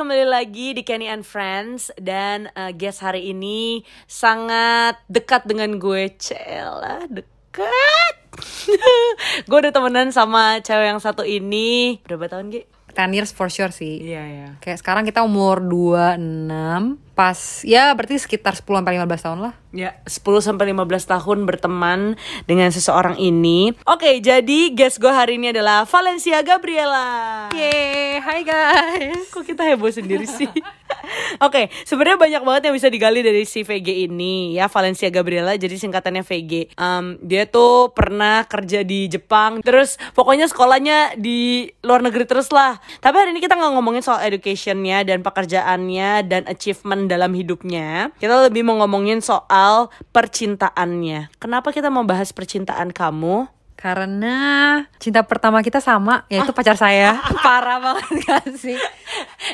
kembali lagi di Kenny and Friends dan uh, guest hari ini sangat dekat dengan gue, Cela, dekat. gue udah temenan sama cewek yang satu ini berapa tahun, Gi? 10 years for sure sih. Iya, iya. Kayak sekarang kita umur 26, pas ya berarti sekitar 10 sampai 15 tahun lah. Ya, 10 sampai 15 tahun berteman dengan seseorang ini. Oke, jadi guest gue hari ini adalah Valencia Gabriela. Yeay, hai guys. Kok kita heboh sendiri sih? Oke, sebenarnya banyak banget yang bisa digali dari si VG ini ya Valencia Gabriela jadi singkatannya VG. Um, dia tuh pernah kerja di Jepang, terus pokoknya sekolahnya di luar negeri terus lah. Tapi hari ini kita nggak ngomongin soal educationnya dan pekerjaannya dan achievement dalam hidupnya. Kita lebih mau ngomongin soal percintaannya. Kenapa kita mau bahas percintaan kamu? Karena cinta pertama kita sama, yaitu pacar saya. Parah banget gak sih?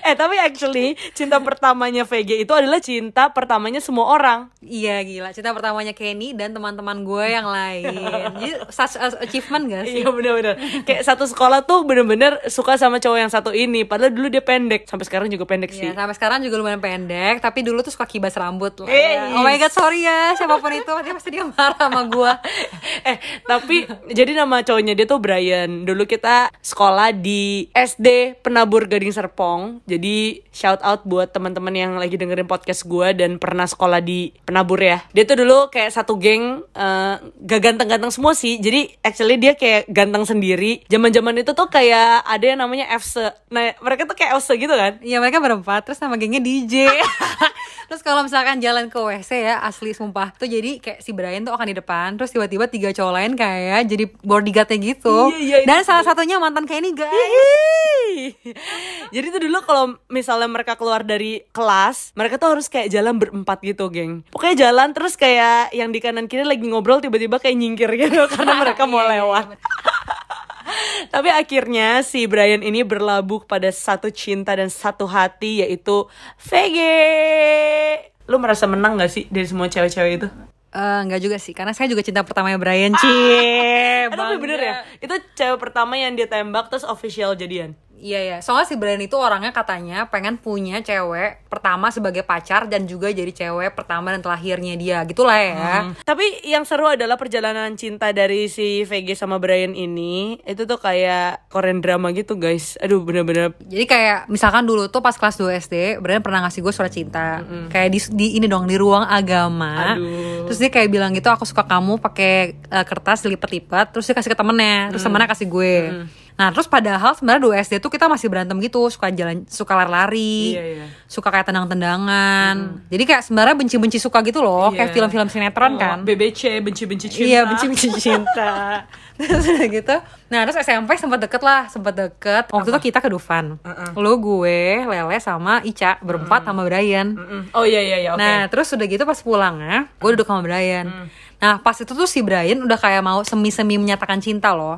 Eh tapi actually cinta pertamanya VG itu adalah cinta pertamanya semua orang. Iya gila, cinta pertamanya Kenny dan teman-teman gue yang lain. Jadi such as achievement gak sih? Iya bener-bener Kayak satu sekolah tuh bener-bener suka sama cowok yang satu ini Padahal dulu dia pendek Sampai sekarang juga pendek sih Iya, sampai sekarang juga lumayan pendek, tapi dulu tuh suka kibas rambut lah. Eh, oh my god, sorry ya, siapa pun itu, dia pasti dia marah sama gue. Eh tapi jadi nama cowoknya dia tuh Brian Dulu kita sekolah di SD Penabur Gading Serpong Jadi shout out buat teman-teman yang lagi dengerin podcast gue Dan pernah sekolah di Penabur ya. Dia tuh dulu kayak satu geng eh, Gak ganteng-ganteng semua sih. Jadi actually dia kayak ganteng sendiri. Zaman-zaman itu tuh kayak ada yang namanya FC Nah mereka tuh kayak FC gitu kan? Iya mereka berempat, terus nama gengnya DJ. terus kalau misalkan jalan ke WC ya, asli sumpah. Tuh jadi kayak si Brian tuh akan di depan, terus tiba-tiba tiga cowok lain kayak jadi bodyguardnya gitu. Iya, iya, itu Dan salah satunya mantan kayak ini guys. Jadi tuh dulu kalau misalnya mereka keluar dari kelas, mereka tuh harus kayak jalan berempat gitu, geng. Pokoknya jalan terus kayak yang di kanan kiri lagi ngobrol tiba-tiba kayak nyingkir gitu karena mereka mau Iya, iya, lewat. Tapi akhirnya si Brian ini berlabuh pada satu cinta dan satu hati yaitu VG. Lu merasa menang gak sih dari semua cewek-cewek itu? Eh, enggak juga sih, karena saya juga cinta pertamanya Brian Cie. Eh, tapi bener ya, itu cewek pertama yang dia tembak terus official jadian. Iya ya, soalnya si Brian itu orangnya katanya pengen punya cewek pertama sebagai pacar dan juga jadi cewek pertama dan terakhirnya dia, gitulah ya. Hmm. Tapi yang seru adalah perjalanan cinta dari si VG sama Brian ini itu tuh kayak Korean drama gitu guys. Aduh bener-bener Jadi kayak misalkan dulu tuh pas kelas 2 SD, Brian pernah ngasih gue surat cinta. Kayak di, di ini dong di ruang agama. Aduh. Terus dia kayak bilang gitu, aku suka kamu pakai eh, kertas dilipet-lipet, terus dia kasih ke temennya, terus temennya kasih gue. Nah, terus padahal sebenarnya 2 SD tuh kita masih berantem gitu, suka jalan suka lari-lari. Iya, iya. Suka kayak tendang-tendangan. Jadi kayak sebenarnya benci-benci suka gitu loh, kayak Iya. film-film sinetron Oh, kan. BBC benci-benci cinta. Iya benci-benci cinta Terus udah gitu. Nah terus SMP sempat deket lah Sempat deket. Waktu itu kita ke Dufan. Lu gue Lele sama Ica Berempat sama Brian. Mm-mm. Oh iya iya iya oke. Nah terus udah gitu pas pulangnya Gue duduk sama Brian. Nah pas itu tuh si Brian udah kayak mau semi-semi menyatakan cinta loh.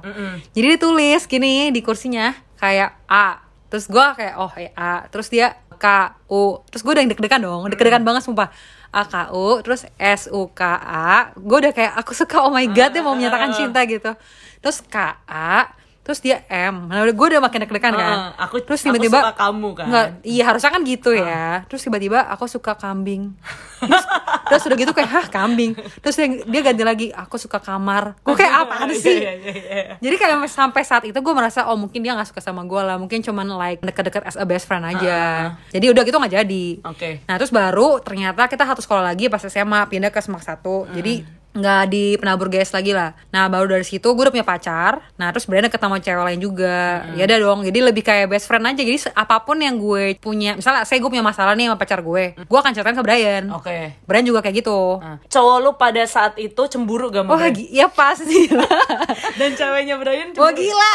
Jadi ditulis gini di kursinya Kayak A. Terus gue kayak oh eh, A. Terus dia K U. Terus gue udah yang deg-degan dong Deg-degan banget sumpah A K U Terus S U K A. Gue udah kayak aku suka oh my god dia mau menyatakan cinta gitu. Terus K A Terus dia M. Nah gue udah makin deg-degan kan. Aku- Terus aku tiba-tiba suka kamu kan. Nggak, Iya harusnya kan gitu ya. Terus tiba-tiba aku suka kambing. Terus, terus udah gitu kayak hah kambing? Terus dia, dia ganti lagi Aku suka kamar. Gue kayak sih Iya, iya, iya, iya. jadi kayak sampai saat itu gue merasa oh mungkin dia nggak suka sama gue lah. Mungkin cuman like deket-deket as a best friend aja. Jadi udah gitu nggak jadi. Oke. nah terus baru ternyata kita satu sekolah lagi pas SMA pindah ke Semak satu. Jadi nggak di penabur GS lagi lah nah baru dari situ gue udah punya pacar nah terus Brian deket sama cewek lain juga ya udah dong jadi lebih kayak best friend aja jadi apa pun yang gue punya misalnya saya gue punya masalah nih sama pacar gue gue akan ceritain ke Brian Oke. Brian juga kayak gitu Nah, Cowok lu pada saat itu cemburu gak sama Wah, Brian? gi- ya pasti lah. Dan ceweknya Brian Wah cemburu. gila.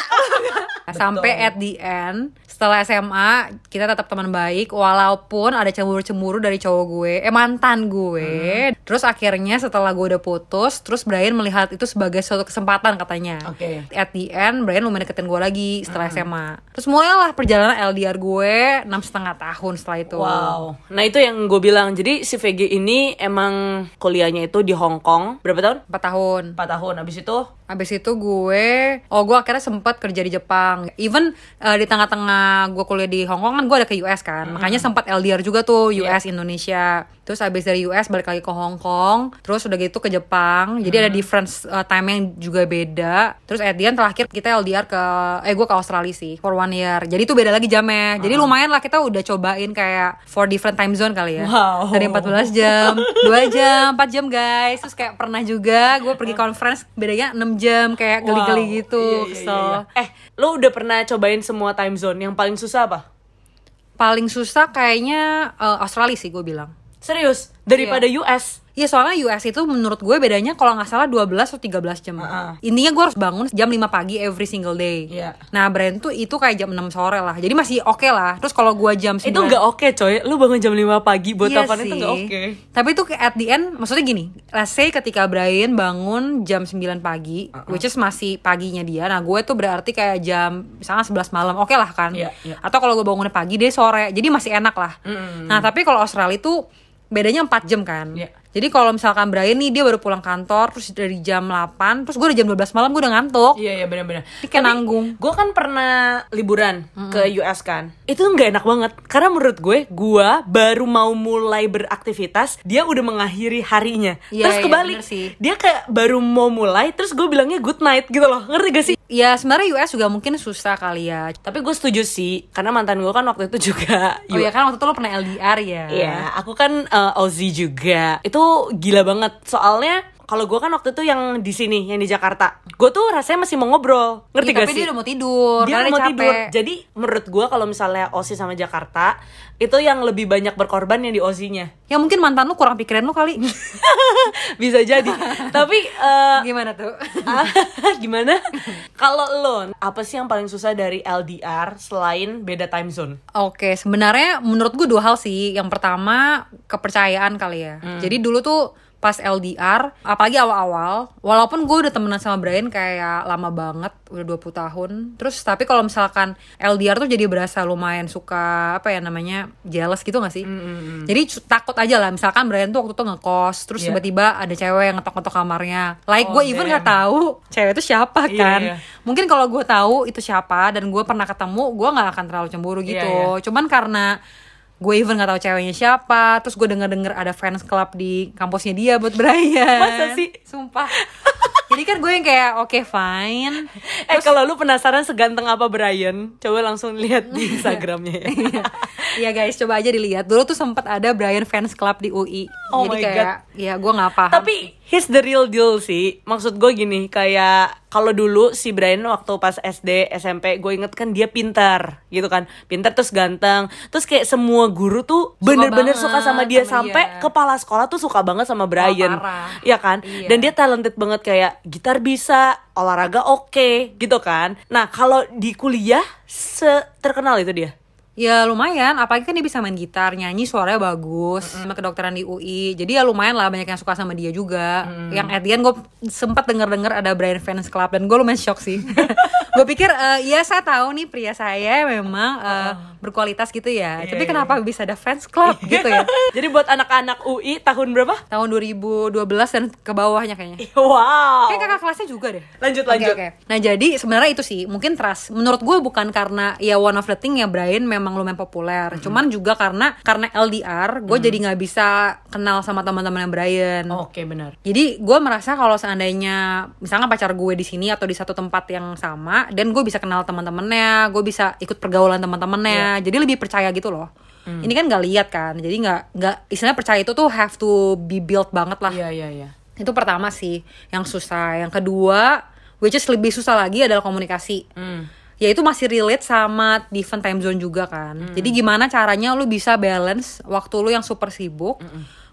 Sampai at the end setelah SMA kita tetap teman baik walaupun ada cemburu-cemburu dari cowok gue, eh mantan gue. Terus akhirnya setelah gue udah putus, terus Brian melihat itu sebagai suatu kesempatan katanya. Oke. At the end, Brian lumayan deketin gue lagi setelah SMA. Terus mulailah perjalanan LDR gue enam setengah tahun setelah itu. Wow. Nah itu yang gue bilang. Jadi si VG ini emang kuliahnya itu di Hong Kong. Berapa tahun? Empat tahun. 4 tahun. Abis itu Habis itu gue, oh gue akhirnya sempat kerja di Jepang. Even eh, di tengah-tengah gue kuliah di Hong Kong kan gue ada ke US kan. Makanya sempat LDR juga tuh US Indonesia. Terus habis dari US balik lagi ke Hong Kong. Terus udah gitu ke Jepang. Jadi ada difference eh, time yang juga beda. Terus at the end terakhir kita LDR ke, eh gue ke Australia sih for one year. Jadi itu beda lagi jamnya. Jadi lumayan lah kita udah cobain kayak for different time zone kali ya. Wow. Dari 14 jam, 2 jam, 4 jam guys. Terus kayak pernah juga gue pergi conference bedanya 6 jam kayak geli-geli Wow. gitu. Iya, iya, iya, iya. Eh, lo udah pernah cobain semua time zone? Yang paling susah apa? Paling susah kayaknya eh, Australia sih gue bilang. Serius? Daripada US? Iya soalnya US itu menurut gue bedanya kalau nggak salah 12 atau 13 jam. Heeh. Intinya gue harus bangun jam 5 pagi every single day. Iya. Nah Brand tuh itu kayak jam 6 sore lah. Jadi masih oke lah. Terus kalau gue jam 9 Itu nggak oke coy. Lu bangun jam 5 pagi buat Iya telepon itu nggak oke. Tapi itu kayak at the end, maksudnya gini, let's say ketika Brian bangun jam 9 pagi, Uh-uh. which is masih paginya dia, nah gue tuh berarti kayak jam misalnya 11 malam, oke lah kan? Iya, iya. Atau kalau gue bangunnya pagi, dia sore, jadi masih enak lah. Nah tapi kalau Australia itu bedanya 4 jam kan? Iya. Jadi kalau misalkan Brian nih dia baru pulang kantor terus dari jam 8, terus gue udah jam 12 malam gue udah ngantuk. Iya iya benar-benar. Kayak nanggung. Gue kan pernah liburan ke US kan. Itu nggak enak banget karena menurut gue, gue baru mau mulai beraktivitas, dia udah mengakhiri harinya. Iya, terus iya, kebalik, bener sih. dia kayak baru mau mulai, terus gue bilangnya good night gitu loh. Ngerti gak sih? Ya sebenarnya US juga mungkin susah kali ya. Tapi gue setuju sih, karena mantan gue kan waktu itu juga Oh ya kan waktu itu lo pernah LDR ya? Iya, aku kan uh, Aussie juga. Itu gila banget. Soalnya kalau gue kan waktu itu yang di sini, yang di Jakarta. Gue tuh rasanya masih mau ngobrol. Ngerti Iya, gak tapi sih? dia udah mau tidur, Dia karena mau capek. tidur. Jadi menurut gue kalau misalnya Aussie sama Jakarta, itu yang lebih banyak berkorban yang di Aussie-nya. Ya mungkin mantan lu kurang pikiran lu kali. Bisa jadi. Tapi uh, Gimana tuh? ah, gimana? Kalau lo, apa sih yang paling susah dari LDR selain beda time zone? Oke, sebenarnya menurut gue dua hal sih. Yang pertama kepercayaan kali ya. Jadi dulu tuh pas LDR, apalagi awal-awal, walaupun gue udah temenan sama Brian kayak lama banget, udah 20 tahun. Terus tapi kalau misalkan LDR tuh jadi berasa lumayan suka apa ya namanya jealous gitu gak sih? Jadi cu- takut aja lah. Misalkan Brian tuh waktu itu ngekos, terus Iya. tiba-tiba ada cewek yang ngetok-ngetok kamarnya. Like Oh, gue even nggak tahu cewek itu siapa Iya, kan. iya. Mungkin kalau gue tahu itu siapa dan gue pernah ketemu, gue nggak akan terlalu cemburu gitu. Iya, Cuman karena gue even gak tahu ceweknya siapa, terus gue denger denger ada fans club di kampusnya dia buat Brian. Masa sih? Sumpah. Jadi kan gue yang kayak oke fine. Eh kalau lu penasaran seganteng apa Brian, coba langsung lihat di Instagramnya ya. Iya guys, coba aja dilihat. Dulu tuh sempat ada Brian fans club di UI. Oh Jadi my kayak ya gue nggak paham. Tapi here's the real deal sih. Maksud gue gini, kayak kalau dulu si Brian waktu pas SD, SMP, gue inget kan dia pintar gitu kan. Pintar terus ganteng. Terus kayak semua guru tuh bener-bener banget suka sama dia sama sampai dia. kepala sekolah tuh suka banget sama Brian. parah. Iya kan? Iya. Dan dia talented banget kayak gitar bisa, olahraga oke gitu kan. Nah, kalau di kuliah se terkenal itu dia. Ya lumayan, apalagi kan dia bisa main gitar, nyanyi suaranya bagus, sama kedokteran di UI. Jadi ya lumayan lah banyak yang suka sama dia juga. Yang at the end gue sempat denger-denger ada Brian Fans Club dan gue lumayan shock sih. gue pikir eh, ya saya tahu nih pria saya memang eh, berkualitas gitu ya. Iya, Tapi iya. kenapa bisa ada fans club gitu ya? Jadi buat anak-anak UI tahun berapa? Tahun 2012 dan ke bawahnya kayaknya. Wow. Kayak kakak kelasnya juga deh. Lanjut, lanjut. oke. Nah jadi sebenarnya itu sih mungkin trust. Menurut gue bukan karena ya one of the thing ya Brian memang lumayan populer. Cuman juga karena karena LDR gue jadi nggak bisa kenal sama teman-teman yang Brian. Oke, benar. Jadi gue merasa kalau seandainya misalnya pacar gue di sini atau di satu tempat yang sama, dan gue bisa kenal teman-temannya, gue bisa ikut pergaulan teman-temannya, jadi lebih percaya gitu loh. Ini kan nggak lihat kan, jadi nggak nggak istilahnya percaya itu tuh have to be built banget lah. Iya, iya, iya. Itu pertama sih yang susah. Yang kedua, which is lebih susah lagi adalah komunikasi. Hmm. Ya itu masih relate sama different time zone juga kan. Jadi gimana caranya lu bisa balance waktu lu yang super sibuk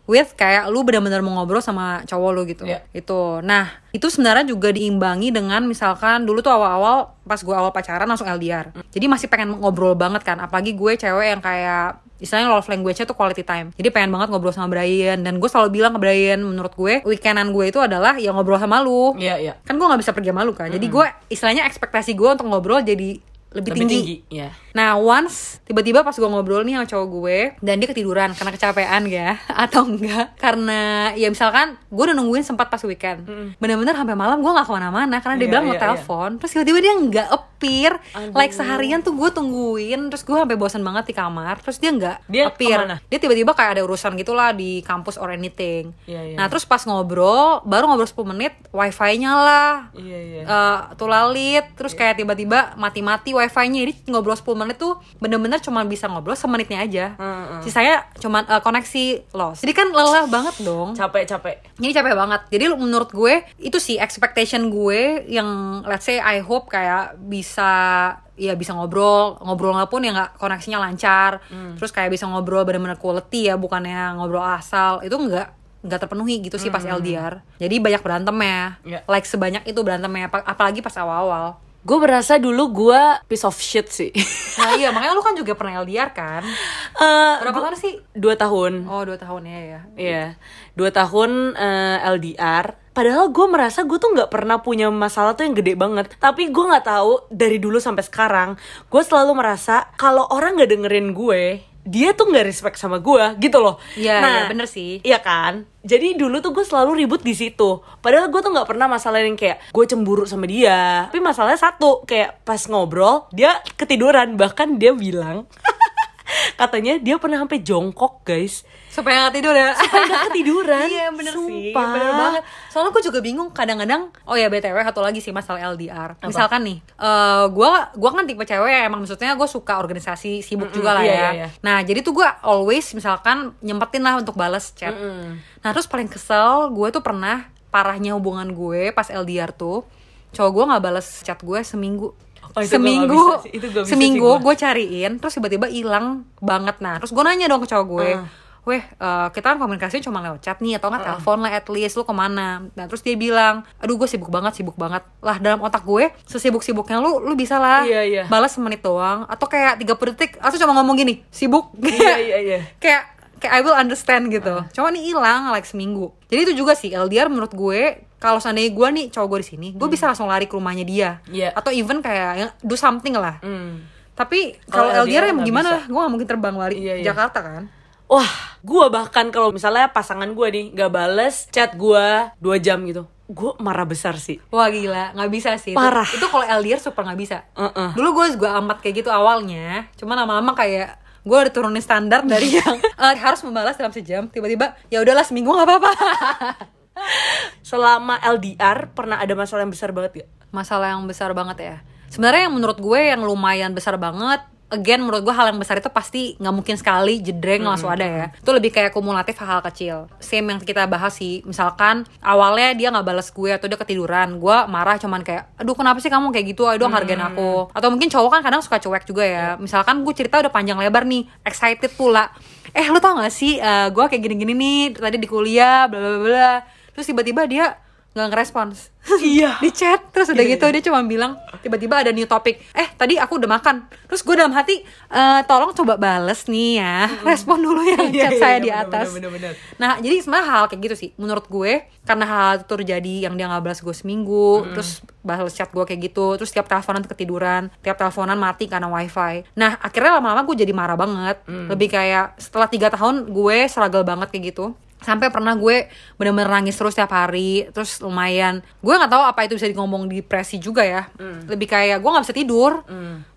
with kayak lu benar-benar mau ngobrol sama cowok lu gitu. Iya. itu. Nah itu sebenarnya juga diimbangi dengan misalkan dulu tuh awal-awal pas gue awal pacaran langsung LDR jadi masih pengen ngobrol banget kan apalagi gue cewek yang kayak istilahnya love language-nya tuh quality time. Jadi pengen banget ngobrol sama Brian dan gue selalu bilang ke Brian menurut gue weekendan gue itu adalah ya ngobrol sama lu. Iya, iya. kan gue nggak bisa pergi sama lu kan. Jadi gue istilahnya ekspektasi gue untuk ngobrol jadi lebih, Lebih tinggi. tinggi, ya. Nah once tiba-tiba pas gue ngobrol nih sama cowok gue dan dia ketiduran karena kecapean ya atau enggak karena ya misalkan gue udah nungguin sempat pas weekend bener-bener sampai malam gue nggak ke mana-mana karena dia Iya, bilang mau iya, telepon terus tiba-tiba dia nggak appear Aduh. like seharian tuh gue tungguin terus gue sampai bosan banget di kamar terus dia nggak Dia appear ke mana? dia tiba-tiba kayak ada urusan gitulah di kampus or anything Iya, iya. nah terus pas ngobrol baru ngobrol 10 menit wifi nyala Iya, iya. eh tuh lalit terus kayak tiba-tiba mati-mati wifi-nya. Jadi ngobrol 10 menit tuh bener-bener cuma bisa ngobrol semenitnya aja. Heeh. sisanya cuma eh, koneksi loss. Jadi kan lelah banget dong. Capek-capek. jadi capek banget. Jadi menurut gue itu sih expectation gue yang let's say I hope kayak bisa ya bisa ngobrol. Ngobrolnya pun ya nggak koneksinya lancar. Hmm. terus kayak bisa ngobrol bener-bener quality ya bukannya ngobrol asal. Itu nggak nggak terpenuhi gitu sih pas LDR jadi banyak berantem ya. Hmm. Iya. like sebanyak itu berantemnya apa- apalagi pas awal-awal Gue berasa dulu gue piece of shit sih. nah iya makanya lu kan juga pernah LDR kan Eh, berapa gua- tahun sih Dua tahun. oh dua tahun ya ya Iya, dua tahun eh, LDR. Padahal gue merasa gue tuh nggak pernah punya masalah tuh yang gede banget. Tapi gue nggak tahu dari dulu sampai sekarang, gue selalu merasa kalau orang nggak dengerin gue, dia tuh nggak respect sama gue, gitu loh. Iya, Nah, iya, bener sih. Iya kan? Jadi dulu tuh gue selalu ribut di situ. Padahal gue tuh nggak pernah masalah yang kayak gue cemburu sama dia. Tapi masalahnya satu, kayak pas ngobrol dia ketiduran. Bahkan dia bilang katanya dia pernah sampai jongkok guys. Supaya nggak tidur ya? Supaya nggak ketiduran. Iya bener sih Sumpah. bener banget. Soalnya gue juga bingung kadang-kadang oh ya btw satu lagi sih masalah LDR misalkan nih eh gue gua kan tipe cewek yang emang maksudnya gue suka organisasi sibuk juga lah iya, ya. iya, iya. nah jadi tuh gue always misalkan nyempetin lah untuk balas chat. Nah terus paling kesel gue tuh pernah parahnya hubungan gue pas LDR tuh cowok gue nggak balas chat gue seminggu Oh, itu gua seminggu bisa sih. Itu bisa sih seminggu gua. gue cariin terus tiba-tiba hilang banget nah terus gue nanya dong ke cowok gue Uh. weh eh, kita kan komunikasinya cuma lewat chat nih atau nggak telepon lah at least lu ke mana nah terus dia bilang aduh gue sibuk banget sibuk banget lah dalam otak gue sesibuk sibuknya lu lu bisa lah Iya, iya. balas semenit doang atau kayak 30 detik atau cuma ngomong gini sibuk Iya, iya, iya. kayak kayak I will understand gitu cuma nih hilang like seminggu jadi itu juga sih LDR menurut gue kalau seandainya gue nih cowok gue di sini gue bisa langsung lari ke rumahnya dia Hmm. Iya. atau even kayak yang do something lah Hmm. tapi Kalau LDR, LDR nggak gimana gue gak mungkin terbang lari Iya, iya. Jakarta kan Wah, gue bahkan kalau misalnya pasangan gue nih gak bales chat gue dua jam gitu, gue marah besar sih. Wah gila, nggak bisa sih. Itu- Parah. Itu, kalau LDR super nggak bisa. Uh-uh. Dulu gue juga amat kayak gitu awalnya. Cuma lama-lama kayak gue udah turunin standar dari yang eh, harus membalas dalam sejam. Tiba-tiba ya udahlah seminggu nggak apa-apa. Selama LDR pernah ada masalah yang besar banget gak? Masalah yang besar banget ya. Sebenarnya yang menurut gue yang lumayan besar banget. Again menurut gue hal yang besar itu pasti nggak mungkin sekali jedreng langsung ada ya. Itu lebih kayak kumulatif hal-hal kecil. Same yang kita bahas sih. Misalkan awalnya dia nggak balas gue atau dia ketiduran, gue marah cuman kayak, aduh kenapa sih kamu kayak gitu? Aduh hargain aku. Atau mungkin cowok kan kadang suka cuek juga ya. Misalkan gue cerita udah panjang lebar nih, excited pula. Eh lu tau gak sih, eh, gue kayak gini-gini nih tadi di kuliah, bla bla bla. Terus tiba-tiba dia nggak ngerespons. Iya. di chat terus udah gitu dia cuma bilang tiba-tiba ada new topic. Eh tadi aku udah makan. Terus gue dalam hati "Eh, tolong coba bales nih ya. Respon dulu ya Iya, chat iya, saya iya, di bener, atas. bener, bener, bener. nah jadi sebenarnya hal kayak gitu sih menurut gue. Karena hal itu terjadi yang dia nggak balas gue seminggu terus balas chat gue kayak gitu terus tiap teleponan ketiduran tiap teleponan mati karena wifi. Nah akhirnya lama-lama gue jadi marah banget. Lebih kayak setelah tiga tahun gue struggle banget kayak gitu sampai pernah gue bener-bener nangis terus tiap hari terus lumayan. Gue nggak tahu apa itu bisa ngomong depresi juga ya. Lebih kayak gue nggak bisa tidur.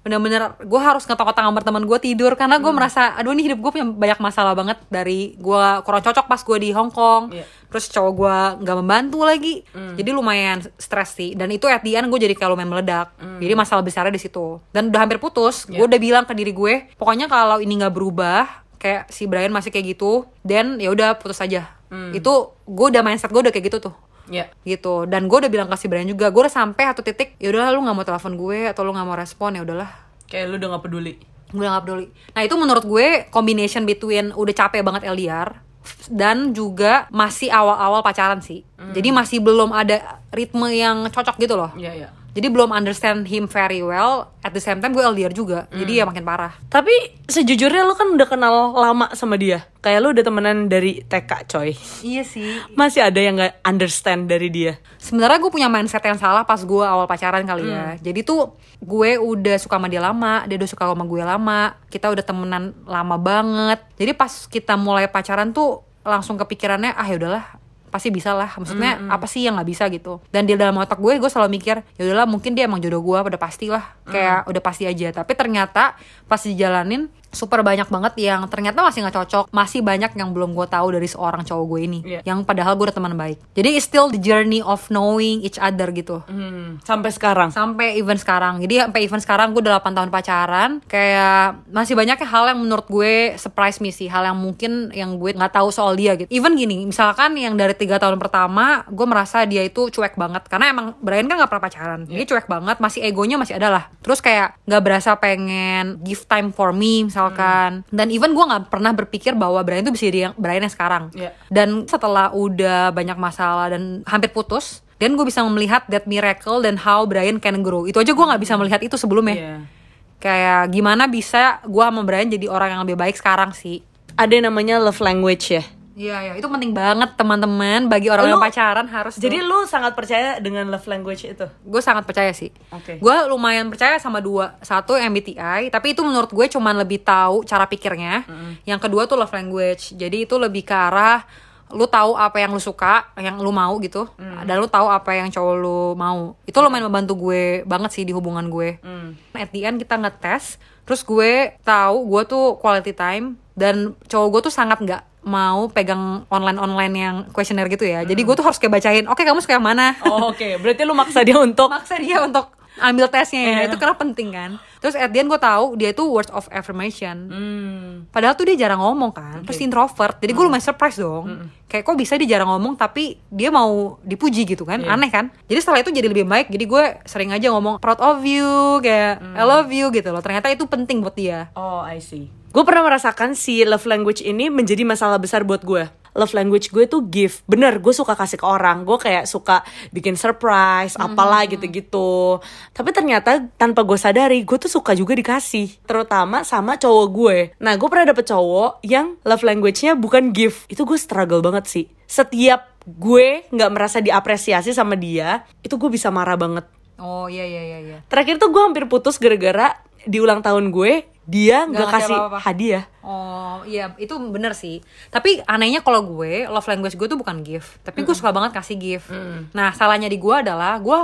Bener-bener gue harus ngetok-ngetok kamar teman gue tidur karena gue merasa aduh ini hidup gue punya banyak masalah banget dari gue kurang cocok pas gue di Hong Kong. Iya. terus cowok gue nggak membantu lagi. Jadi lumayan stres sih. Dan itu at the end gue jadi kayak lumayan meledak. Jadi masalah besarnya di situ. Dan udah hampir putus gue udah bilang ke diri gue pokoknya kalau ini nggak berubah kayak si Brian masih kayak gitu dan ya udah putus aja itu gue udah mindset gue udah kayak gitu tuh Ya. gitu dan gue udah bilang ke si Brian juga gue udah sampai satu titik ya udah lu nggak mau telepon gue atau lu nggak mau respon ya udahlah Kayak lu udah gak peduli. gue udah nggak peduli nah itu menurut gue combination between udah capek banget LDR dan juga masih awal-awal pacaran sih. Jadi masih belum ada ritme yang cocok gitu loh. Iya, iya. Jadi belum understand him very well. At the same time gue LDR juga. Jadi ya makin parah. Tapi sejujurnya lu kan udah kenal lama sama dia. Kayak lu udah temenan dari TK, coy. Iya sih. Masih ada yang nggak understand dari dia. Sebenarnya gue punya mindset yang salah pas gue awal pacaran kali ya. Jadi tuh gue udah suka sama dia lama, dia udah suka sama gue lama. Kita udah temenan lama banget. Jadi pas kita mulai pacaran tuh langsung kepikirannya ah ya udahlah pasti bisa lah. Maksudnya apa sih yang nggak bisa gitu? Dan di dalam otak gue gue selalu mikir ya udahlah mungkin dia emang jodoh gue udah pasti lah. Kayak udah pasti aja. Tapi ternyata pas dijalanin super banyak banget yang ternyata masih nggak cocok masih banyak yang belum gue tahu dari seorang cowok gue ini Iya. yang padahal gue udah teman baik. Jadi it's still the journey of knowing each other gitu. Hmm, sampai sekarang. sampai event sekarang. Jadi sampai event sekarang gue udah 8 tahun pacaran kayak masih banyak hal yang menurut gue surprise me sih hal yang mungkin yang gue nggak tahu soal dia gitu. Even gini misalkan yang dari tiga tahun pertama gue merasa dia itu cuek banget. Karena emang Brian kan nggak pernah pacaran. Dia cuek banget masih egonya masih ada lah. Terus kayak nggak berasa pengen give time for me misalkan dan even gue nggak pernah berpikir bahwa Brian itu bisa jadi yang Brian yang sekarang. Iya. dan setelah udah banyak masalah dan hampir putus dan gue bisa melihat that miracle dan how Brian can grow. Itu aja gue nggak bisa melihat itu sebelumnya. Iya. kayak gimana bisa gue sama Brian jadi orang yang lebih baik sekarang sih. Ada yang namanya love language ya. Iya, ya, itu penting banget teman-teman bagi orang Lu- yang pacaran harus Jadi lu sangat percaya dengan love language itu? gue sangat percaya sih. Oke. Gue lumayan percaya sama dua. Satu MBTI, tapi itu menurut gue cuman lebih tahu cara pikirnya. Yang kedua tuh love language. Jadi itu lebih ke arah lu tahu apa yang lu suka, yang lu mau gitu, dan lu tahu apa yang cowok lu mau. Itu lumayan membantu gue banget sih di hubungan gue. Hmm. At the end kita ngetes, terus gue tahu gue tuh quality time dan cowok gue tuh sangat nggak mau pegang online-online yang questionnaire gitu ya. Jadi gue tuh harus kayak bacain, oke kamu suka yang mana? Oh, Oke, berarti lu maksa dia untuk maksa dia untuk ambil tesnya ya. Iya. itu karena penting kan. Terus at the end gue tahu dia itu words of affirmation. Hmm. padahal tuh dia jarang ngomong kan. Terus introvert. Jadi gue lumayan surprise dong. Kayak kok bisa dia jarang ngomong tapi dia mau dipuji gitu kan. Iya. aneh kan? Jadi setelah itu jadi lebih baik. Jadi gue sering aja ngomong proud of you kayak I love you gitu loh. Ternyata itu penting buat dia. Oh, I see. Gue pernah merasakan si love language ini menjadi masalah besar buat gue. Love language gue tuh gift. Bener, gue suka kasih ke orang. Gue kayak suka bikin surprise, apalah gitu-gitu. Tapi ternyata tanpa gue sadari, gue tuh suka juga dikasih. Terutama sama cowok gue. Nah, gue pernah dapet cowok yang love language-nya bukan gift. Itu gue struggle banget sih. Setiap gue nggak merasa diapresiasi sama dia, itu gue bisa marah banget. oh iya iya iya iya Terakhir tuh gue hampir putus gara-gara di ulang tahun gue dia Nggak kasih apa-apa. hadiah. Oh iya itu bener sih. Tapi anehnya kalau gue Love language gue tuh bukan gift. Tapi gue suka banget kasih gift. Nah salahnya di gue adalah Gue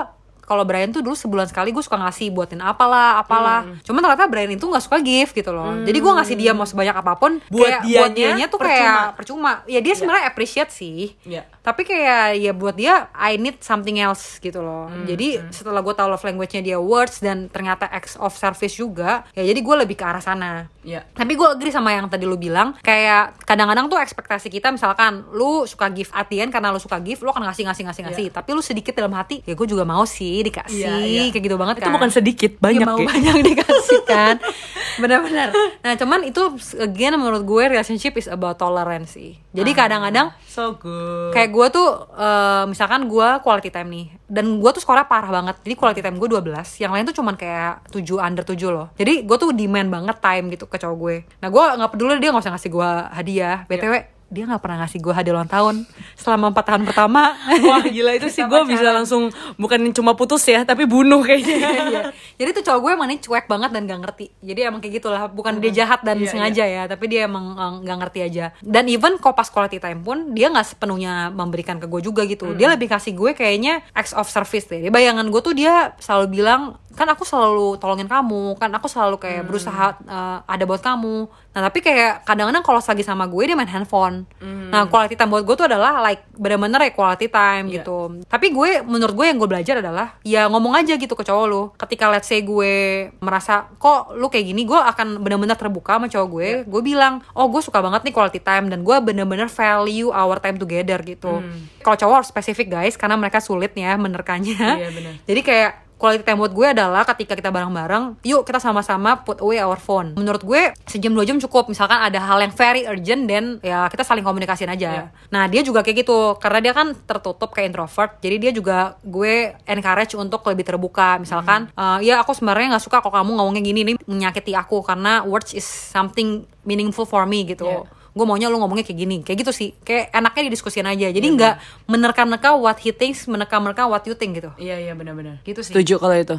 kalau Brian tuh dulu sebulan sekali gue suka ngasih buatin apalah apalah. Cuman ternyata Brian itu nggak suka gift gitu loh. Jadi gue ngasih dia mau sebanyak apa pun Buat kayak buat dianya dianya tuh percuma. kayak percuma. ya dia sebenarnya appreciate sih. Iya. tapi kayak ya buat dia I need something else gitu loh. Jadi setelah gue tahu love language-nya dia words dan ternyata acts of service juga ya jadi gue lebih ke arah sana. Iya. tapi gue agree sama yang tadi lu bilang kayak kadang-kadang tuh ekspektasi kita misalkan lu suka gift artian karena lu suka gift lu akan ngasih ngasih ngasih ngasih. Tapi lu sedikit dalam hati ya gue juga mau sih dikasih Iya, iya. kayak gitu banget Itu kan. bukan sedikit, banyak Iya, mau ya. banyak dikasih kan. Benar-benar. Nah cuman itu again menurut gue relationship is about tolerance sih. Jadi kadang-kadang So good. kayak gue tuh eh, misalkan gue quality time nih dan gue tuh skornya parah banget. Jadi quality time gue 12 yang lain tuh cuman kayak 7 under 7 loh. Jadi gue tuh demand banget time gitu ke cowok gue. Nah gue nggak peduli dia nggak usah ngasih gue hadiah. Btw dia nggak pernah ngasih gue hadiah ulang tahun selama empat tahun pertama Wah gila itu sih gue bisa langsung bukan cuma putus ya tapi bunuh kayaknya. Iya. Jadi tuh cowok gue emang ini cuek banget dan gak ngerti. Jadi emang kayak gitulah, bukan dia jahat dan Iya, sengaja ya, tapi dia emang eh, gak ngerti aja. Dan even kok pas quality time pun dia nggak sepenuhnya memberikan ke gue juga gitu. Dia lebih kasih gue kayaknya acts of service deh. Bayangan gue tuh dia selalu bilang kan aku selalu tolongin kamu, kan aku selalu kayak berusaha eh, ada buat kamu. Nah tapi kayak kadang-kadang kalau lagi sama gue dia main handphone. Nah quality time buat gue tuh adalah like bener-bener ya quality time Iya. gitu. Tapi gue menurut gue yang gue belajar adalah ya ngomong aja gitu ke cowok lu. Ketika let's say gue merasa kok lu kayak gini, gue akan bener-bener terbuka sama cowok gue. Iya. Gue bilang, oh gue suka banget nih quality time dan gue bener-bener value our time together gitu. Hmm. Kalau cowok harus spesifik guys, karena mereka sulit ya menerkannya. Iya, bener. Jadi kayak quality time buat gue adalah ketika kita bareng-bareng, yuk kita sama-sama put away our phone. Menurut gue sejam dua jam cukup. Misalkan ada hal yang very urgent dan ya kita saling komunikasiin aja. Iya. Nah dia juga kayak gitu karena dia kan tertutup kayak introvert. Jadi dia juga gue encourage untuk lebih terbuka. Misalkan, Hmm. "Eh, ya aku sebenarnya nggak suka kok kamu ngomongnya gini ini menyakiti aku karena words is something meaningful for me gitu. Iya. Gue maunya lu ngomongnya kayak gini, kayak gitu sih. Kayak enaknya didiskusiin aja. Iya, Jadi nggak menerka-nerka what he thinks, menerka-nerka what you think gitu. Iya iya benar-benar. Gitu sih. Setuju kalau itu.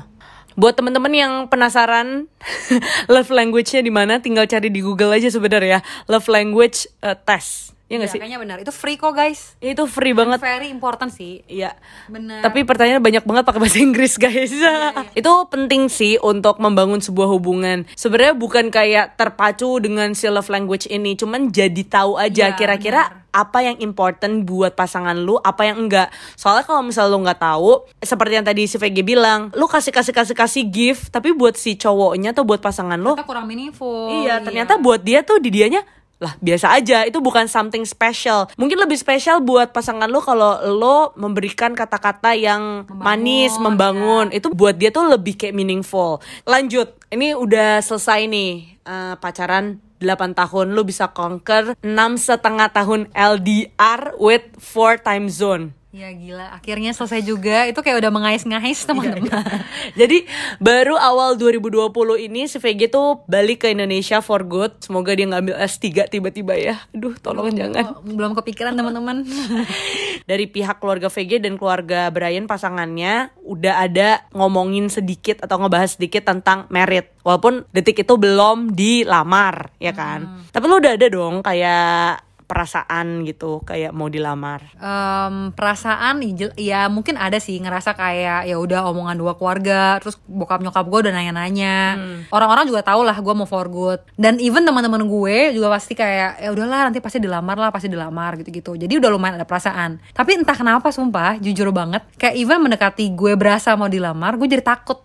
Buat temen-temen yang penasaran love language-nya di mana, tinggal cari di Google aja sebenarnya. Love language uh, test. Iya Ya, nggak sih? kayaknya benar. Itu free kok guys. Ya, itu free banget. Very important sih. Iya. Benar. Tapi pertanyaannya banyak banget pakai bahasa Inggris, guys. itu penting sih untuk membangun sebuah hubungan. Sebenarnya bukan kayak terpacu dengan si love language ini, cuman jadi tahu aja Iya, kira-kira apa yang important buat pasangan lu, apa yang enggak. Soalnya kalau misal lu nggak tahu, seperti yang tadi si VG bilang, lu kasih kasih kasih kasih gift, tapi buat si cowoknya atau buat pasangan lu, kita kurang meaningful. Iya, ternyata buat dia tuh di dianya lah biasa aja. Itu bukan something special. Mungkin lebih spesial buat pasangan lo kalau lo memberikan kata-kata yang Membangun, manis membangun. Itu buat dia tuh lebih kayak meaningful. Lanjut. Ini udah selesai nih eh, pacaran 8 tahun. Lo bisa conquer 6 setengah tahun LDR with 4 time zone Ya gila, akhirnya selesai juga. Itu kayak udah mengais-ngais teman-teman. Jadi baru awal 2020 ini si VG tuh balik ke Indonesia for good. Semoga dia ngambil S3 tiba-tiba ya. Aduh, tolong jangan. Oh, Belum kepikiran teman-teman. Dari pihak keluarga VG dan keluarga Brian pasangannya udah ada ngomongin sedikit atau ngebahas sedikit tentang merit. Walaupun detik itu belum dilamar, ya kan? Tapi lu udah ada dong kayak perasaan gitu, kayak mau dilamar. Em, perasaan ya mungkin ada sih ngerasa kayak ya udah omongan dua keluarga terus bokap nyokap gue udah nanya-nanya. Orang-orang juga tahu lah gue mau for good dan even teman-teman gue juga pasti kayak ya udahlah nanti pasti dilamar lah pasti dilamar gitu-gitu. Jadi udah lumayan ada perasaan. Tapi entah kenapa sumpah jujur banget kayak even mendekati gue berasa mau dilamar gue jadi takut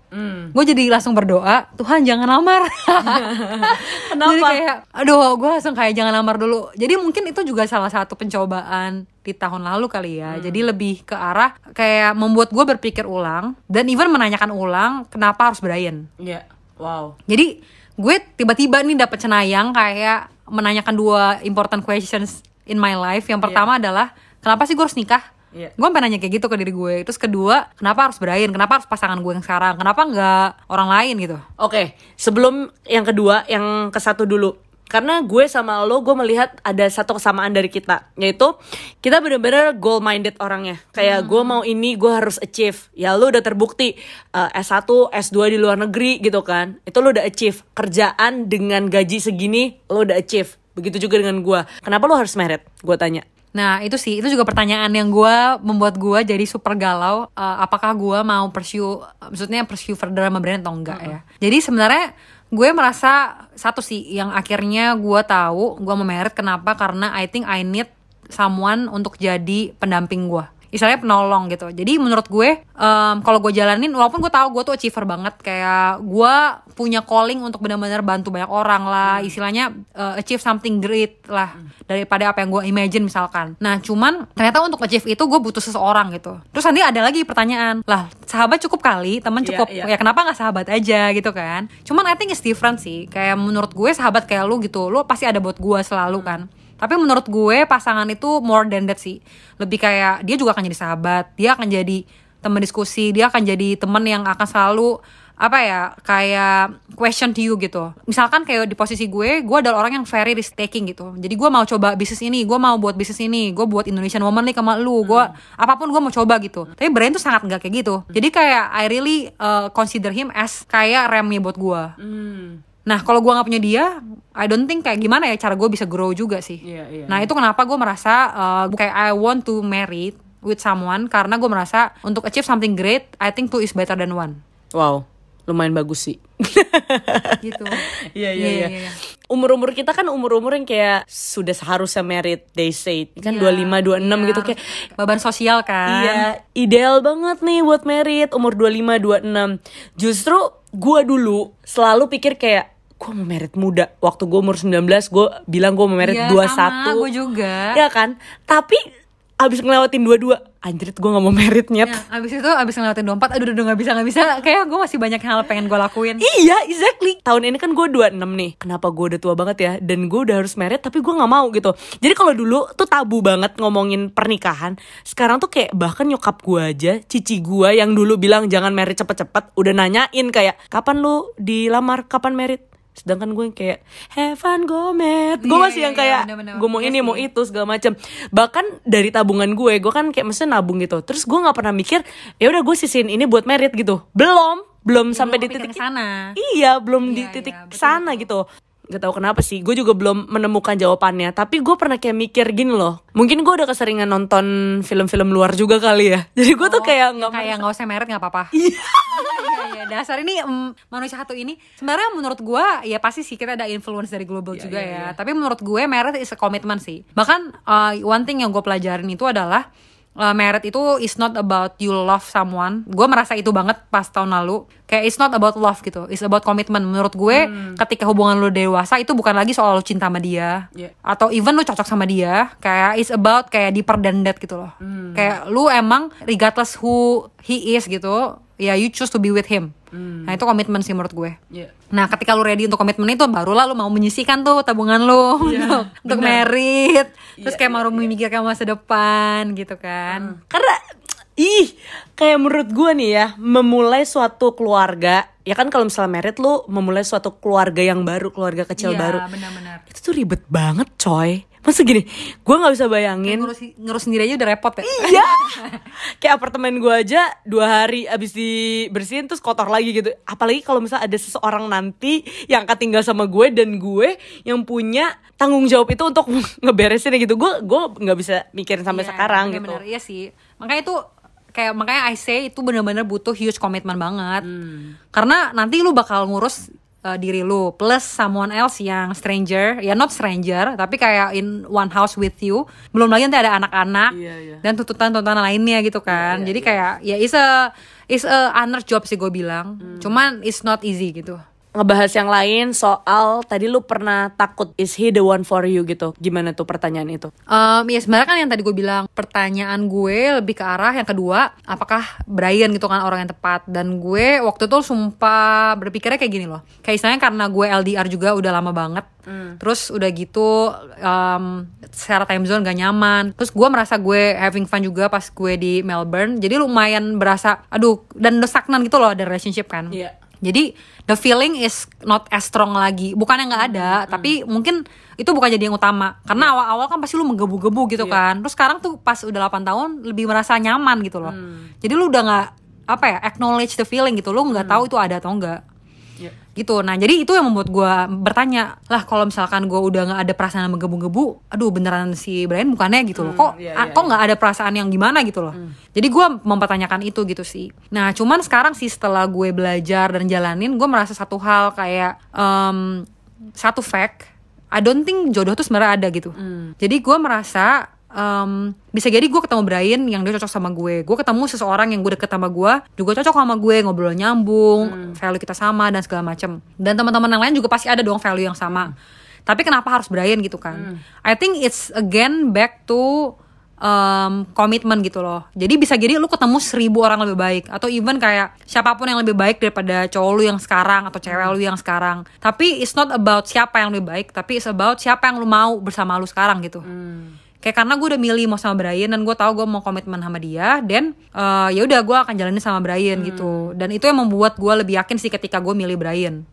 gue jadi langsung berdoa Tuhan jangan lamar. Kenapa? jadi kayak aduh gue langsung kayak jangan lamar dulu. Jadi mungkin itu juga salah satu pencobaan di tahun lalu kali ya. Jadi lebih ke arah kayak membuat gue berpikir ulang dan even menanyakan ulang kenapa harus Brian Iya. Wow. jadi gue tiba-tiba nih dapet cenayang kayak menanyakan dua important questions in my life. Yang pertama adalah kenapa sih gue harus nikah Iya. Gue pengen nanya kayak gitu ke diri gue Terus kedua, kenapa harus Brian? Kenapa harus pasangan gue yang sekarang? Kenapa nggak orang lain gitu? Oke, sebelum yang kedua, yang ke satu dulu. Karena gue sama lo, gue melihat ada satu kesamaan dari kita, yaitu kita bener-bener goal minded orangnya. Kayak gue mau ini, gue harus achieve. Ya lo udah terbukti eh, S1, S2 di luar negeri gitu kan, itu lo udah achieve. Kerjaan dengan gaji segini, lo udah achieve. Begitu juga dengan gue. Kenapa lo harus merit? Gue tanya. Nah itu sih, itu juga pertanyaan yang gue membuat gue jadi super galau. Eh, apakah gue mau pursue, maksudnya pursue further sama brand atau enggak ya? Jadi sebenarnya gue merasa satu sih yang akhirnya gue tahu gue mau merit kenapa karena I think I need someone untuk jadi pendamping gue istilahnya penolong gitu. Jadi menurut gue em, kalau gue jalanin walaupun gue tahu gue tuh achiever banget kayak gue punya calling untuk benar-benar bantu banyak orang lah. Istilahnya eh, achieve something great lah daripada apa yang gue imagine misalkan. Nah cuman ternyata untuk achieve itu gue butuh seseorang gitu. Terus nanti ada lagi pertanyaan lah sahabat cukup kali? Teman Iya, cukup? iya. ya kenapa nggak sahabat aja? gitu kan. Cuman I think it's different sih. Kayak menurut gue sahabat kayak lu gitu lu pasti ada buat gue selalu kan tapi menurut gue pasangan itu more than that sih. Lebih kayak dia juga akan jadi sahabat dia akan jadi teman diskusi dia akan jadi teman yang akan selalu apa ya kayak question to you gitu. Misalkan kayak di posisi gue gue adalah orang yang very risk taking gitu. Jadi gue mau coba bisnis ini gue mau buat bisnis ini gue buat Indonesian Woman nih sama lu gue apa pun gue mau coba gitu. Tapi Brian tuh sangat nggak kayak gitu. Jadi kayak I really uh, consider him as kayak remnya buat gue Nah kalau gue nggak punya dia, I don't think kayak gimana ya cara gue bisa grow juga sih. Iya, iya, nah itu kenapa gue merasa uh, kayak I want to marry with someone karena gue merasa untuk achieve something great, I think two is better than one. Wow, lumayan bagus sih. Gitu. Iya iya iya. Umur-umur kita kan umur-umur yang kayak sudah seharusnya merit they say. Kan Iya, 25 26 iya, gitu kayak beban sosial kan. Iya, ideal banget nih buat merit umur 25 26. Justru gua dulu selalu pikir kayak gua mau merit muda. Waktu gua umur 19 gua bilang gua mau merit 21. sama, gue juga. Ya kan? Tapi abis ngelewatin dua-dua anjrit gue gak mau merit nyet Nah, abis itu abis ngelewatin 24 aduh udah gak bisa gak bisa kayak gue masih banyak hal pengen gue lakuin Iya, exactly. Tahun ini kan gue 26 nih. Kenapa gue udah tua banget ya? Dan gue udah harus merit tapi gue nggak mau gitu. Jadi kalau dulu tuh tabu banget ngomongin pernikahan. Sekarang tuh kayak bahkan nyokap gue aja, cici gue yang dulu bilang jangan merit cepet-cepet, udah nanyain kayak kapan lu dilamar, kapan merit? Sedangkan gue yang kayak have fun go met Gue Iya, masih iya, yang iya, kayak bener-bener. Gue mau Iya ini mau itu segala macam Bahkan dari tabungan gue Gue kan kayak maksudnya nabung gitu Terus gue gak pernah mikir ya udah gue sisihin ini buat merit gitu Belum Belum sampai di titik sana. Iya, belum di Iya, titik iya, betul, sana gitu. Gak tahu kenapa sih, gue juga belum menemukan jawabannya. Tapi gue pernah kayak mikir gini loh. Mungkin gue udah keseringan nonton film-film luar juga kali ya. Jadi gue tuh kayak nggak kayak nggak usah merit nggak apa-apa iya iya dasar ini em, manusia satu ini sebenarnya menurut gue ya pasti sih kita ada influence dari global juga iya, ya tapi menurut gue merit is a commitment sih bahkan uh, one thing yang gue pelajarin itu adalah uh, merit itu is not about you love someone. Gue merasa itu banget pas tahun lalu. Kayak it's not about love gitu. It's about commitment. Menurut gue ketika hubungan lu dewasa itu bukan lagi soal lu cinta sama dia. Yeah. atau even lu cocok sama dia kayak it's about kayak deeper than that gitu loh. Kayak lu emang regardless who he is gitu ya you choose to be with him. Nah itu komitmen sih menurut gue. Iya. nah ketika lu ready untuk komitmen itu barulah lu mau menyisikan tuh tabungan lu untuk untuk merit. Terus kayak mau memikirkan masa depan gitu kan. Karena ih kayak menurut gue nih ya memulai suatu keluarga ya kan kalau misalnya merit lu memulai suatu keluarga yang baru keluarga kecil Iya, baru. benar-benar. itu tuh ribet banget coy masa gini gue nggak bisa bayangin ngurus ngurus sendiri aja udah repot ya Iya. Kayak apartemen gue aja dua hari abis dibersihin terus kotor lagi gitu. Apalagi kalau misalnya ada seseorang nanti yang akan tinggal sama gue dan gue yang punya tanggung jawab itu untuk ngeberesin gitu. Gue gue nggak bisa mikirin sampai Iya, sekarang gitu. bener-bener, iya sih makanya itu kayak makanya I say itu bener-bener butuh huge commitment banget Hmm. karena nanti lu bakal ngurus uh, diri lu plus someone else yang stranger ya not stranger tapi kayak in one house with you. Belum lagi nanti ada anak-anak Iya, iya. dan tuntutan-tuntutan lainnya gitu kan. jadi kayak ya is a is a honor job sih gue bilang. Hmm. cuman it's not easy gitu Ngebahas yang lain soal tadi lu pernah takut is he the one for you gitu. Gimana tuh pertanyaan itu? Um, ya sebenarnya kan yang tadi gue bilang pertanyaan gue lebih ke arah yang kedua apakah Brian gitu kan orang yang tepat. Dan gue waktu itu sumpah berpikirnya kayak gini loh. Kayak istilahnya karena gue LDR juga udah lama banget. Terus udah gitu um, secara time zone gak nyaman. Terus gue merasa gue having fun juga pas gue di Melbourne. Jadi lumayan berasa aduh dan stagnan gitu loh ada relationship kan. Iya. Jadi the feeling is not as strong lagi. Bukan yang nggak ada, tapi mungkin itu bukan jadi yang utama. Karena awal-awal kan pasti lu menggebu-gebu gitu kan. Terus sekarang tuh pas udah 8 tahun lebih merasa nyaman gitu loh. Jadi lu udah nggak apa ya acknowledge the feeling gitu. Lu nggak tahu itu ada atau enggak Iya. gitu. Nah jadi itu yang membuat gue bertanya lah kalau misalkan gue udah nggak ada perasaan yang menggebu-gebu aduh beneran si Brian bukannya gitu loh. Kok iya, ah, iya, kok nggak ada perasaan yang gimana gitu loh? Jadi gue mempertanyakan itu gitu sih. Nah cuman sekarang sih setelah gue belajar dan jalanin gue merasa satu hal kayak em, satu fact I don't think jodoh tuh sebenarnya ada gitu. Jadi gue merasa em, bisa jadi gue ketemu Brian yang dia cocok sama gue. Gue ketemu seseorang yang gue deket sama gue juga cocok sama gue ngobrol nyambung value kita sama dan segala macem. Dan teman-teman yang lain juga pasti ada dong value yang sama. Tapi kenapa harus Brian gitu kan? I think it's again back to um, komitmen gitu loh. Jadi bisa jadi lu ketemu seribu orang lebih baik atau even kayak siapa pun yang lebih baik daripada cowok lu yang sekarang atau cewek lu yang sekarang. Tapi it's not about siapa yang lebih baik tapi it's about siapa yang lu mau bersama lu sekarang gitu kayak karena gue udah milih mau sama Brian dan gue tahu gue mau komitmen sama dia dan eh, ya udah gue akan jalanin sama Brian gitu. Dan itu yang membuat gue lebih yakin sih ketika gue milih Brian.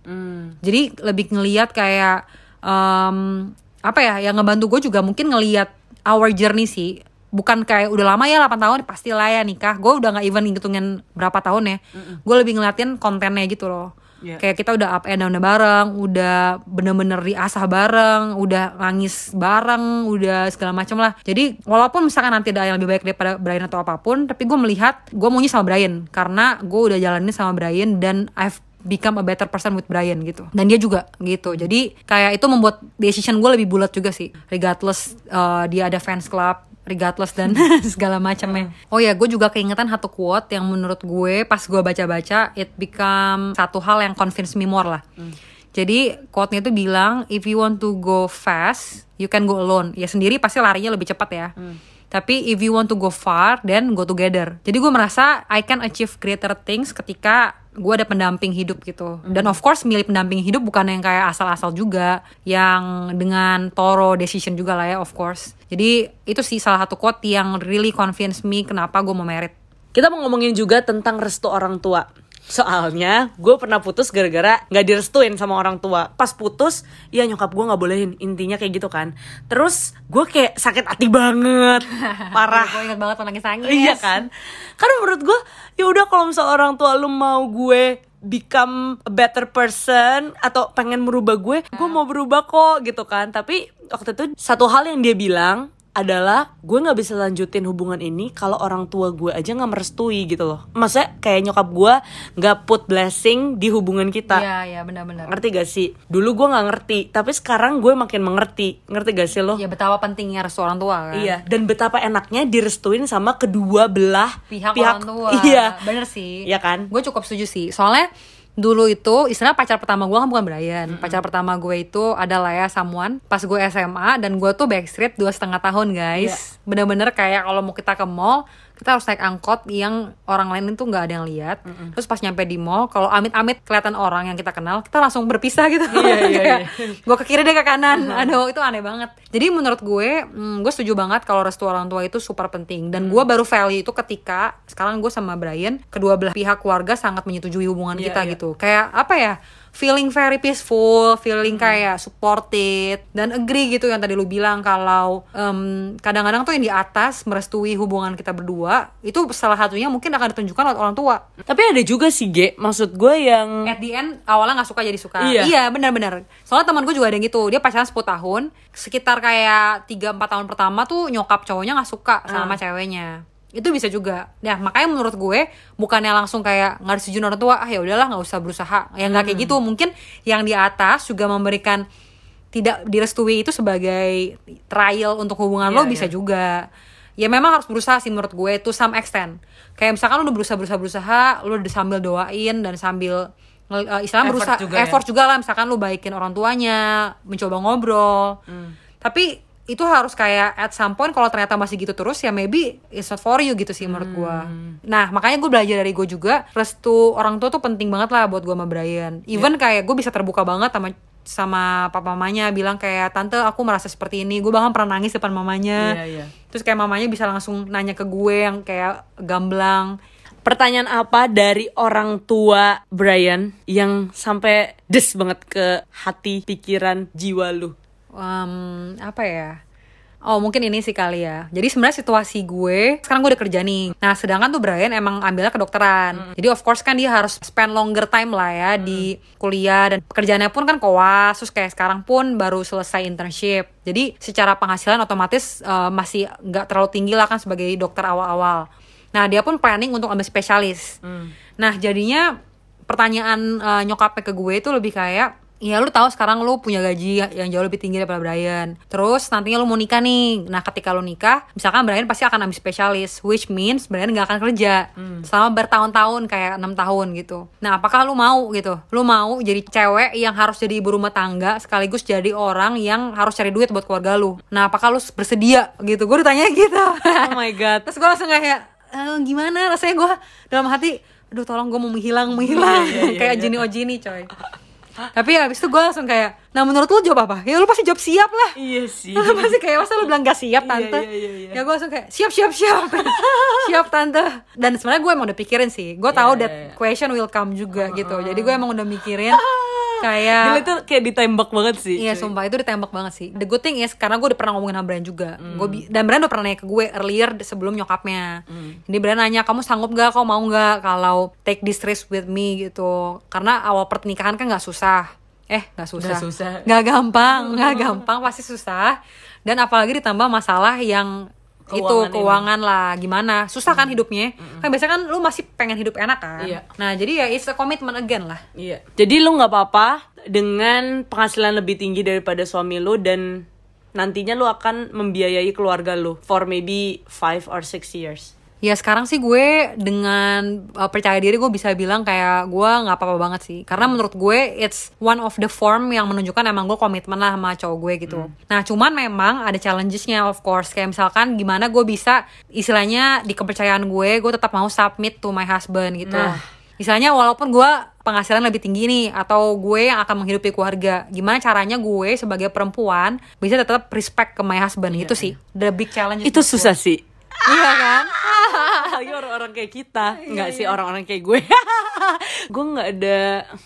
Jadi lebih ngeliat kayak em, apa ya yang ngebantu gue juga mungkin ngeliat our journey sih. Bukan kayak udah lama ya 8 tahun pasti lah ya nikah. Gue udah nggak even ngitungin berapa tahun ya. Gue lebih ngeliatin kontennya gitu loh Iya. kayak kita udah up and down bareng udah bener-bener diasah bareng udah nangis bareng udah segala macam lah. Jadi walaupun misalkan nanti ada yang lebih baik daripada Brian atau apa pun tapi gue melihat gue maunya sama Brian. Karena gue udah jalanin sama Brian dan I've become a better person with Brian gitu. Dan dia juga gitu. Jadi kayak itu membuat decision gue lebih bulat juga sih. Regardless uh, dia ada fans club regardless dan segala macamnya. Oh ya, gue juga keingetan satu quote yang menurut gue pas gue baca-baca it become satu hal yang convince me more lah. Jadi quote-nya itu bilang if you want to go fast, you can go alone. Ya sendiri pasti larinya lebih cepat ya. Tapi if you want to go far, then go together. Jadi gue merasa I can achieve greater things ketika gue ada pendamping hidup gitu. Dan of course milih pendamping hidup bukan yang kayak asal-asal juga, yang dengan thorough decision juga lah ya of course. Jadi itu sih salah satu quote yang really convince me kenapa gue mau merit. Kita mau ngomongin juga tentang restu orang tua. Soalnya gue pernah putus gara-gara nggak direstuin sama orang tua. Pas putus, ya nyokap gue nggak bolehin. Intinya kayak gitu kan. Terus gue kayak sakit hati banget, parah. gue ingat banget nangis-nangis. Iya kan? Karena menurut gue, ya udah kalau misal orang tua lu mau gue become a better person atau pengen merubah gue, gue mau berubah kok gitu kan. Tapi waktu itu satu hal yang dia bilang adalah gue nggak bisa lanjutin hubungan ini kalau orang tua gue aja nggak merestui gitu loh. Maksudnya kayak nyokap gue nggak put blessing di hubungan kita. Iya, iya benar-benar. Ngerti gak sih? Dulu gue nggak ngerti, tapi sekarang gue makin mengerti. Ngerti gak sih lo? Ya betapa pentingnya restu orang tua kan. Iya, dan betapa enaknya direstuin sama kedua belah Pihak, orang tua. Iya, Bener sih. Iya kan? Gue cukup setuju sih. Soalnya dulu itu istilah pacar pertama gue kan bukan Brian. Pacar pertama gue itu adalah ya someone. Pas gue SMA dan gue tuh backstreet dua setengah tahun guys. Bener-bener kayak kalau mau kita ke mall kita harus naik angkot yang orang lain itu nggak ada yang lihat. Terus pas nyampe di mall kalau amit-amit kelihatan orang yang kita kenal kita langsung berpisah gitu. Iya, iya, Kayak, iya. gue ke kiri dia ke kanan. Aduh itu aneh banget. Jadi menurut gue hmm, gue setuju banget kalau restu orang tua itu super penting. Dan gue baru value itu ketika sekarang gue sama Brian kedua belah pihak keluarga sangat menyetujui hubungan Iya, kita iya. gitu. Kayak apa ya feeling very peaceful feeling kayak supported dan agree gitu yang tadi lu bilang kalau em, kadang-kadang tuh yang di atas merestui hubungan kita berdua itu salah satunya mungkin akan ditunjukkan oleh orang tua. Tapi ada juga sih, Ge. Maksud gue yang at the end awalnya nggak suka jadi suka. Iya. benar-benar. Soalnya teman gue juga ada yang gitu dia pacaran 10 tahun sekitar kayak 3-4 tahun pertama tuh nyokap cowoknya nggak suka sama ceweknya itu bisa juga. Ya makanya menurut gue bukannya langsung kayak nggak disetujui orang tua ah ya udahlah nggak usah berusaha. Ya nggak kayak gitu. Mungkin yang di atas juga memberikan tidak direstui itu sebagai trial untuk hubungan Iya, lo bisa iya. juga. Ya memang harus berusaha sih menurut gue to some extent. Kayak misalkan lu udah berusaha berusaha berusaha lu udah sambil doain dan sambil ngel- eh, istilahnya Effort berusaha juga ya. effort juga lah. Misalkan lu baikin orang tuanya mencoba ngobrol. Hmm. tapi itu harus kayak at some point kalau ternyata masih gitu terus ya maybe it's not for you gitu sih menurut gue Hmm. nah makanya gue belajar dari gue juga restu orang tua tuh penting banget lah buat gue sama Brian even kayak gue bisa terbuka banget sama sama papa mamanya bilang kayak tante aku merasa seperti ini gue bahkan pernah nangis depan mamanya Iya, iya. terus kayak mamanya bisa langsung nanya ke gue yang kayak gamblang pertanyaan apa dari orang tua Brian yang sampai des banget ke hati, pikiran, jiwa lu? Em, apa ya? Oh mungkin ini sih kali ya. Jadi sebenarnya situasi gue Sekarang gue udah kerja nih. Nah sedangkan tuh Brian emang ambilnya kedokteran. Jadi of course kan dia harus spend longer time lah ya Di kuliah Dan pekerjaannya pun kan koas. Terus kayak sekarang pun baru selesai internship. Jadi secara penghasilan otomatis eh, Masih nggak terlalu tinggi lah kan Sebagai dokter awal-awal. Nah dia pun planning untuk ambil spesialis. Nah jadinya pertanyaan eh, nyokapnya ke gue itu lebih kayak Ya lu tahu sekarang lu punya gaji yang jauh lebih tinggi daripada Brian. Terus nantinya lu mau nikah nih. Nah ketika lu nikah Misalkan Brian pasti akan ambil spesialis Which means Brian gak akan kerja. Selama bertahun-tahun kayak enam tahun gitu. Nah apakah lu mau gitu? Lu mau jadi cewek yang harus jadi ibu rumah tangga Sekaligus jadi orang yang harus cari duit buat keluarga lu? Nah apakah lu bersedia gitu? Gue ditanya gitu. Oh my god. Terus gue langsung kayak "Eh, gimana? Rasanya gue dalam hati aduh tolong gue mau menghilang menghilang. Iya, iya, iya, kayak iya. Jini Ojini coy tapi habis itu gue langsung kayak nah menurut lu jawab apa? Ya lu pasti jawab siap lah. Iya sih. lu pasti kayak masa lu bilang gak siap Iya, tante? iya, iya, iya. ya gue langsung kayak siap siap siap. Siap tante. Dan sebenarnya gue emang udah pikirin sih. Gue tahu Iya, that iya, iya. question will come juga gitu. jadi gue emang udah mikirin kayak Gila itu kayak ditembak banget sih. Iya cuy. sumpah itu ditembak banget sih The good thing is karena gue udah pernah ngomongin sama Brian juga. Gua bi- Dan Brian udah pernah nanya ke gue earlier sebelum nyokapnya Hmm. Jadi Brian nanya kamu sanggup gak, kamu mau gak kalau take this risk with me gitu Karena awal pernikahan kan gak susah Eh gak susah Nggak susah. Gak gampang, gak gampang pasti susah Dan apalagi ditambah masalah yang itu Keuangan ini. keuangan lah gimana susah kan hidupnya kan biasanya kan lu masih pengen hidup enak kan Iya. nah jadi ya it's a commitment again lah Iya. Jadi lu nggak apa-apa dengan penghasilan lebih tinggi daripada suami lu dan nantinya lu akan membiayai keluarga lu for maybe five or six years. Ya sekarang sih gue dengan uh, percaya diri gue bisa bilang kayak gue nggak apa-apa banget sih. Karena menurut gue it's one of the form yang menunjukkan emang gue komitmen lah sama cowok gue gitu. Nah cuman memang ada challengesnya of course. Kayak misalkan gimana gue bisa istilahnya di kepercayaan gue gue tetap mau submit to my husband gitu. Nah. Misalnya walaupun gue penghasilan lebih tinggi nih atau gue yang akan menghidupi keluarga, gimana caranya gue sebagai perempuan bisa tetap respect ke my husband gitu sih. The big challenge Itu susah sih. Iya kan? Lagi orang-orang kayak kita, nggak sih orang-orang kayak gue. gue nggak ada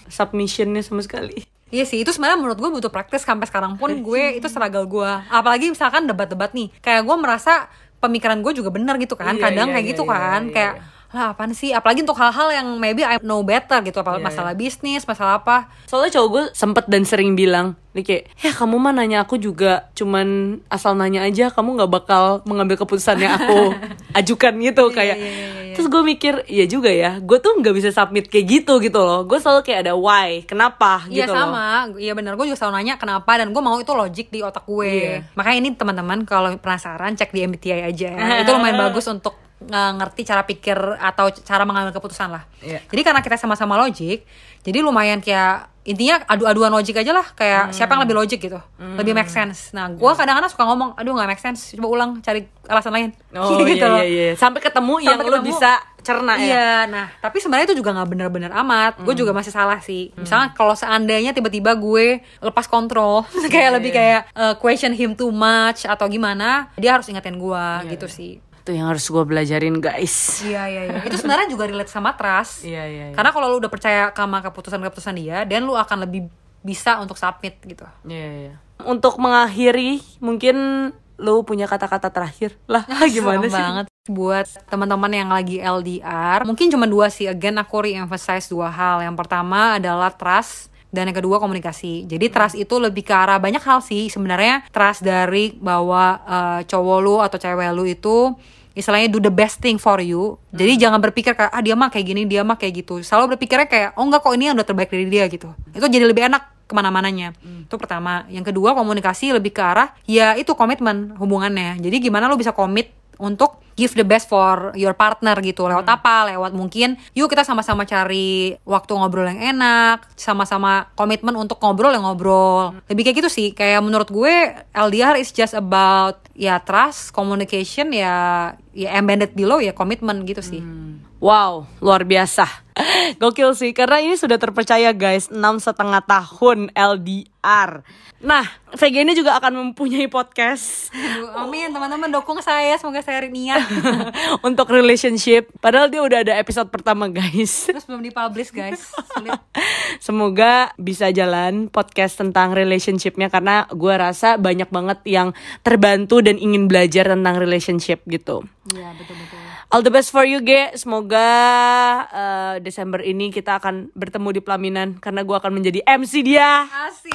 submissionnya sama sekali. Iya sih, itu sebenarnya menurut gue butuh praktis sampai sekarang pun gue itu struggle gue. Apalagi misalkan debat-debat nih, kayak gue merasa pemikiran gue juga benar gitu kan. Iya, Kadang iya, kayak iya, gitu iya, kan, iya, kayak lah apaan sih? Apalagi untuk hal-hal yang maybe I know better gitu, apa Iya, masalah bisnis, masalah apa. Soalnya cowok gue sempet dan sering bilang, nih kayak, ya kamu mah nanya aku juga, cuman asal nanya aja, kamu nggak bakal mengambil keputusan yang aku ajukan gitu kayak. iya, iya, iya. Terus gue mikir, iya juga ya, gue tuh nggak bisa submit kayak gitu gitu loh. Gue selalu kayak ada why, kenapa Iya gitu loh. sama, iya benar. Gue juga selalu nanya kenapa dan gue mau itu logik di otak gue. Iya. Makanya ini teman-teman kalau penasaran cek di MBTI aja. itu lumayan bagus untuk ngerti cara pikir atau cara mengambil keputusan lah. Iya. Jadi karena kita sama-sama logik, jadi lumayan kayak intinya adu-aduan logik aja lah. Kayak siapa yang lebih logik gitu, lebih make sense. Nah, gue kadang-kadang suka ngomong, aduh nggak make sense, coba ulang cari alasan lain. Oh Gitu iya, iya iya Sampai ketemu yang Sampai lo ketemu. bisa cerna ya. Iya, nah tapi sebenarnya itu juga nggak benar-benar amat. Gue juga masih salah sih. Misalnya kalau seandainya tiba-tiba gue lepas kontrol, kayak lebih kayak uh, question him too much atau gimana, dia harus ingetin gue gitu sih. Itu yang harus gue belajarin guys. Iya iya iya. Itu sebenarnya juga relate sama trust. Iya iya. Karena kalau lu udah percaya sama keputusan-keputusan dia, dan lu akan lebih bisa untuk submit gitu. Iya iya. Untuk mengakhiri, mungkin lo punya kata-kata terakhir lah. Gimana Serem sih? banget buat teman-teman yang lagi LDR. Mungkin cuma dua sih. Again aku re-emphasize dua hal. Yang pertama adalah trust dan yang kedua komunikasi. Jadi trust itu lebih ke arah banyak hal sih sebenarnya. Trust dari bahwa eh, cowok lu atau cewek lu itu istilahnya do the best thing for you. Jadi jangan berpikir kayak ah dia mah kayak gini, dia mah kayak gitu. Selalu berpikirnya kayak oh enggak kok ini yang udah terbaik dari dia gitu. Itu jadi lebih enak ke mana-mananya itu pertama yang kedua komunikasi lebih ke arah ya itu komitmen hubungannya jadi gimana lo bisa komit untuk give the best for your partner gitu. Lewat apa? Lewat mungkin yuk kita sama-sama cari waktu ngobrol yang enak sama-sama komitmen untuk ngobrol yang ngobrol. Lebih kayak gitu sih. Kayak menurut gue LDR is just about ya trust communication ya ya embedded below ya komitmen gitu sih Wow, luar biasa. Gokil sih, karena ini sudah terpercaya guys, enam setengah tahun LDR. Nah, VG ini juga akan mempunyai podcast Aduh, amin teman-teman dukung saya semoga saya niat untuk relationship. Padahal dia udah ada episode pertama guys. terus belum dipublish guys Sulit. Semoga bisa jalan podcast tentang relationshipnya karena gue rasa banyak banget yang terbantu dan ingin belajar tentang relationship gitu. Iya betul-betul All the best for you, Ge. Semoga uh, Desember ini kita akan bertemu di pelaminan karena gue akan menjadi MC dia. Asik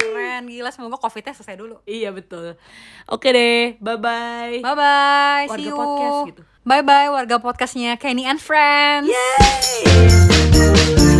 Keren Gila semoga covidnya selesai dulu Iya betul. Oke deh, bye bye. Bye bye Warga See you podcast gitu. Bye bye warga podcastnya Kenny and Friends Yay!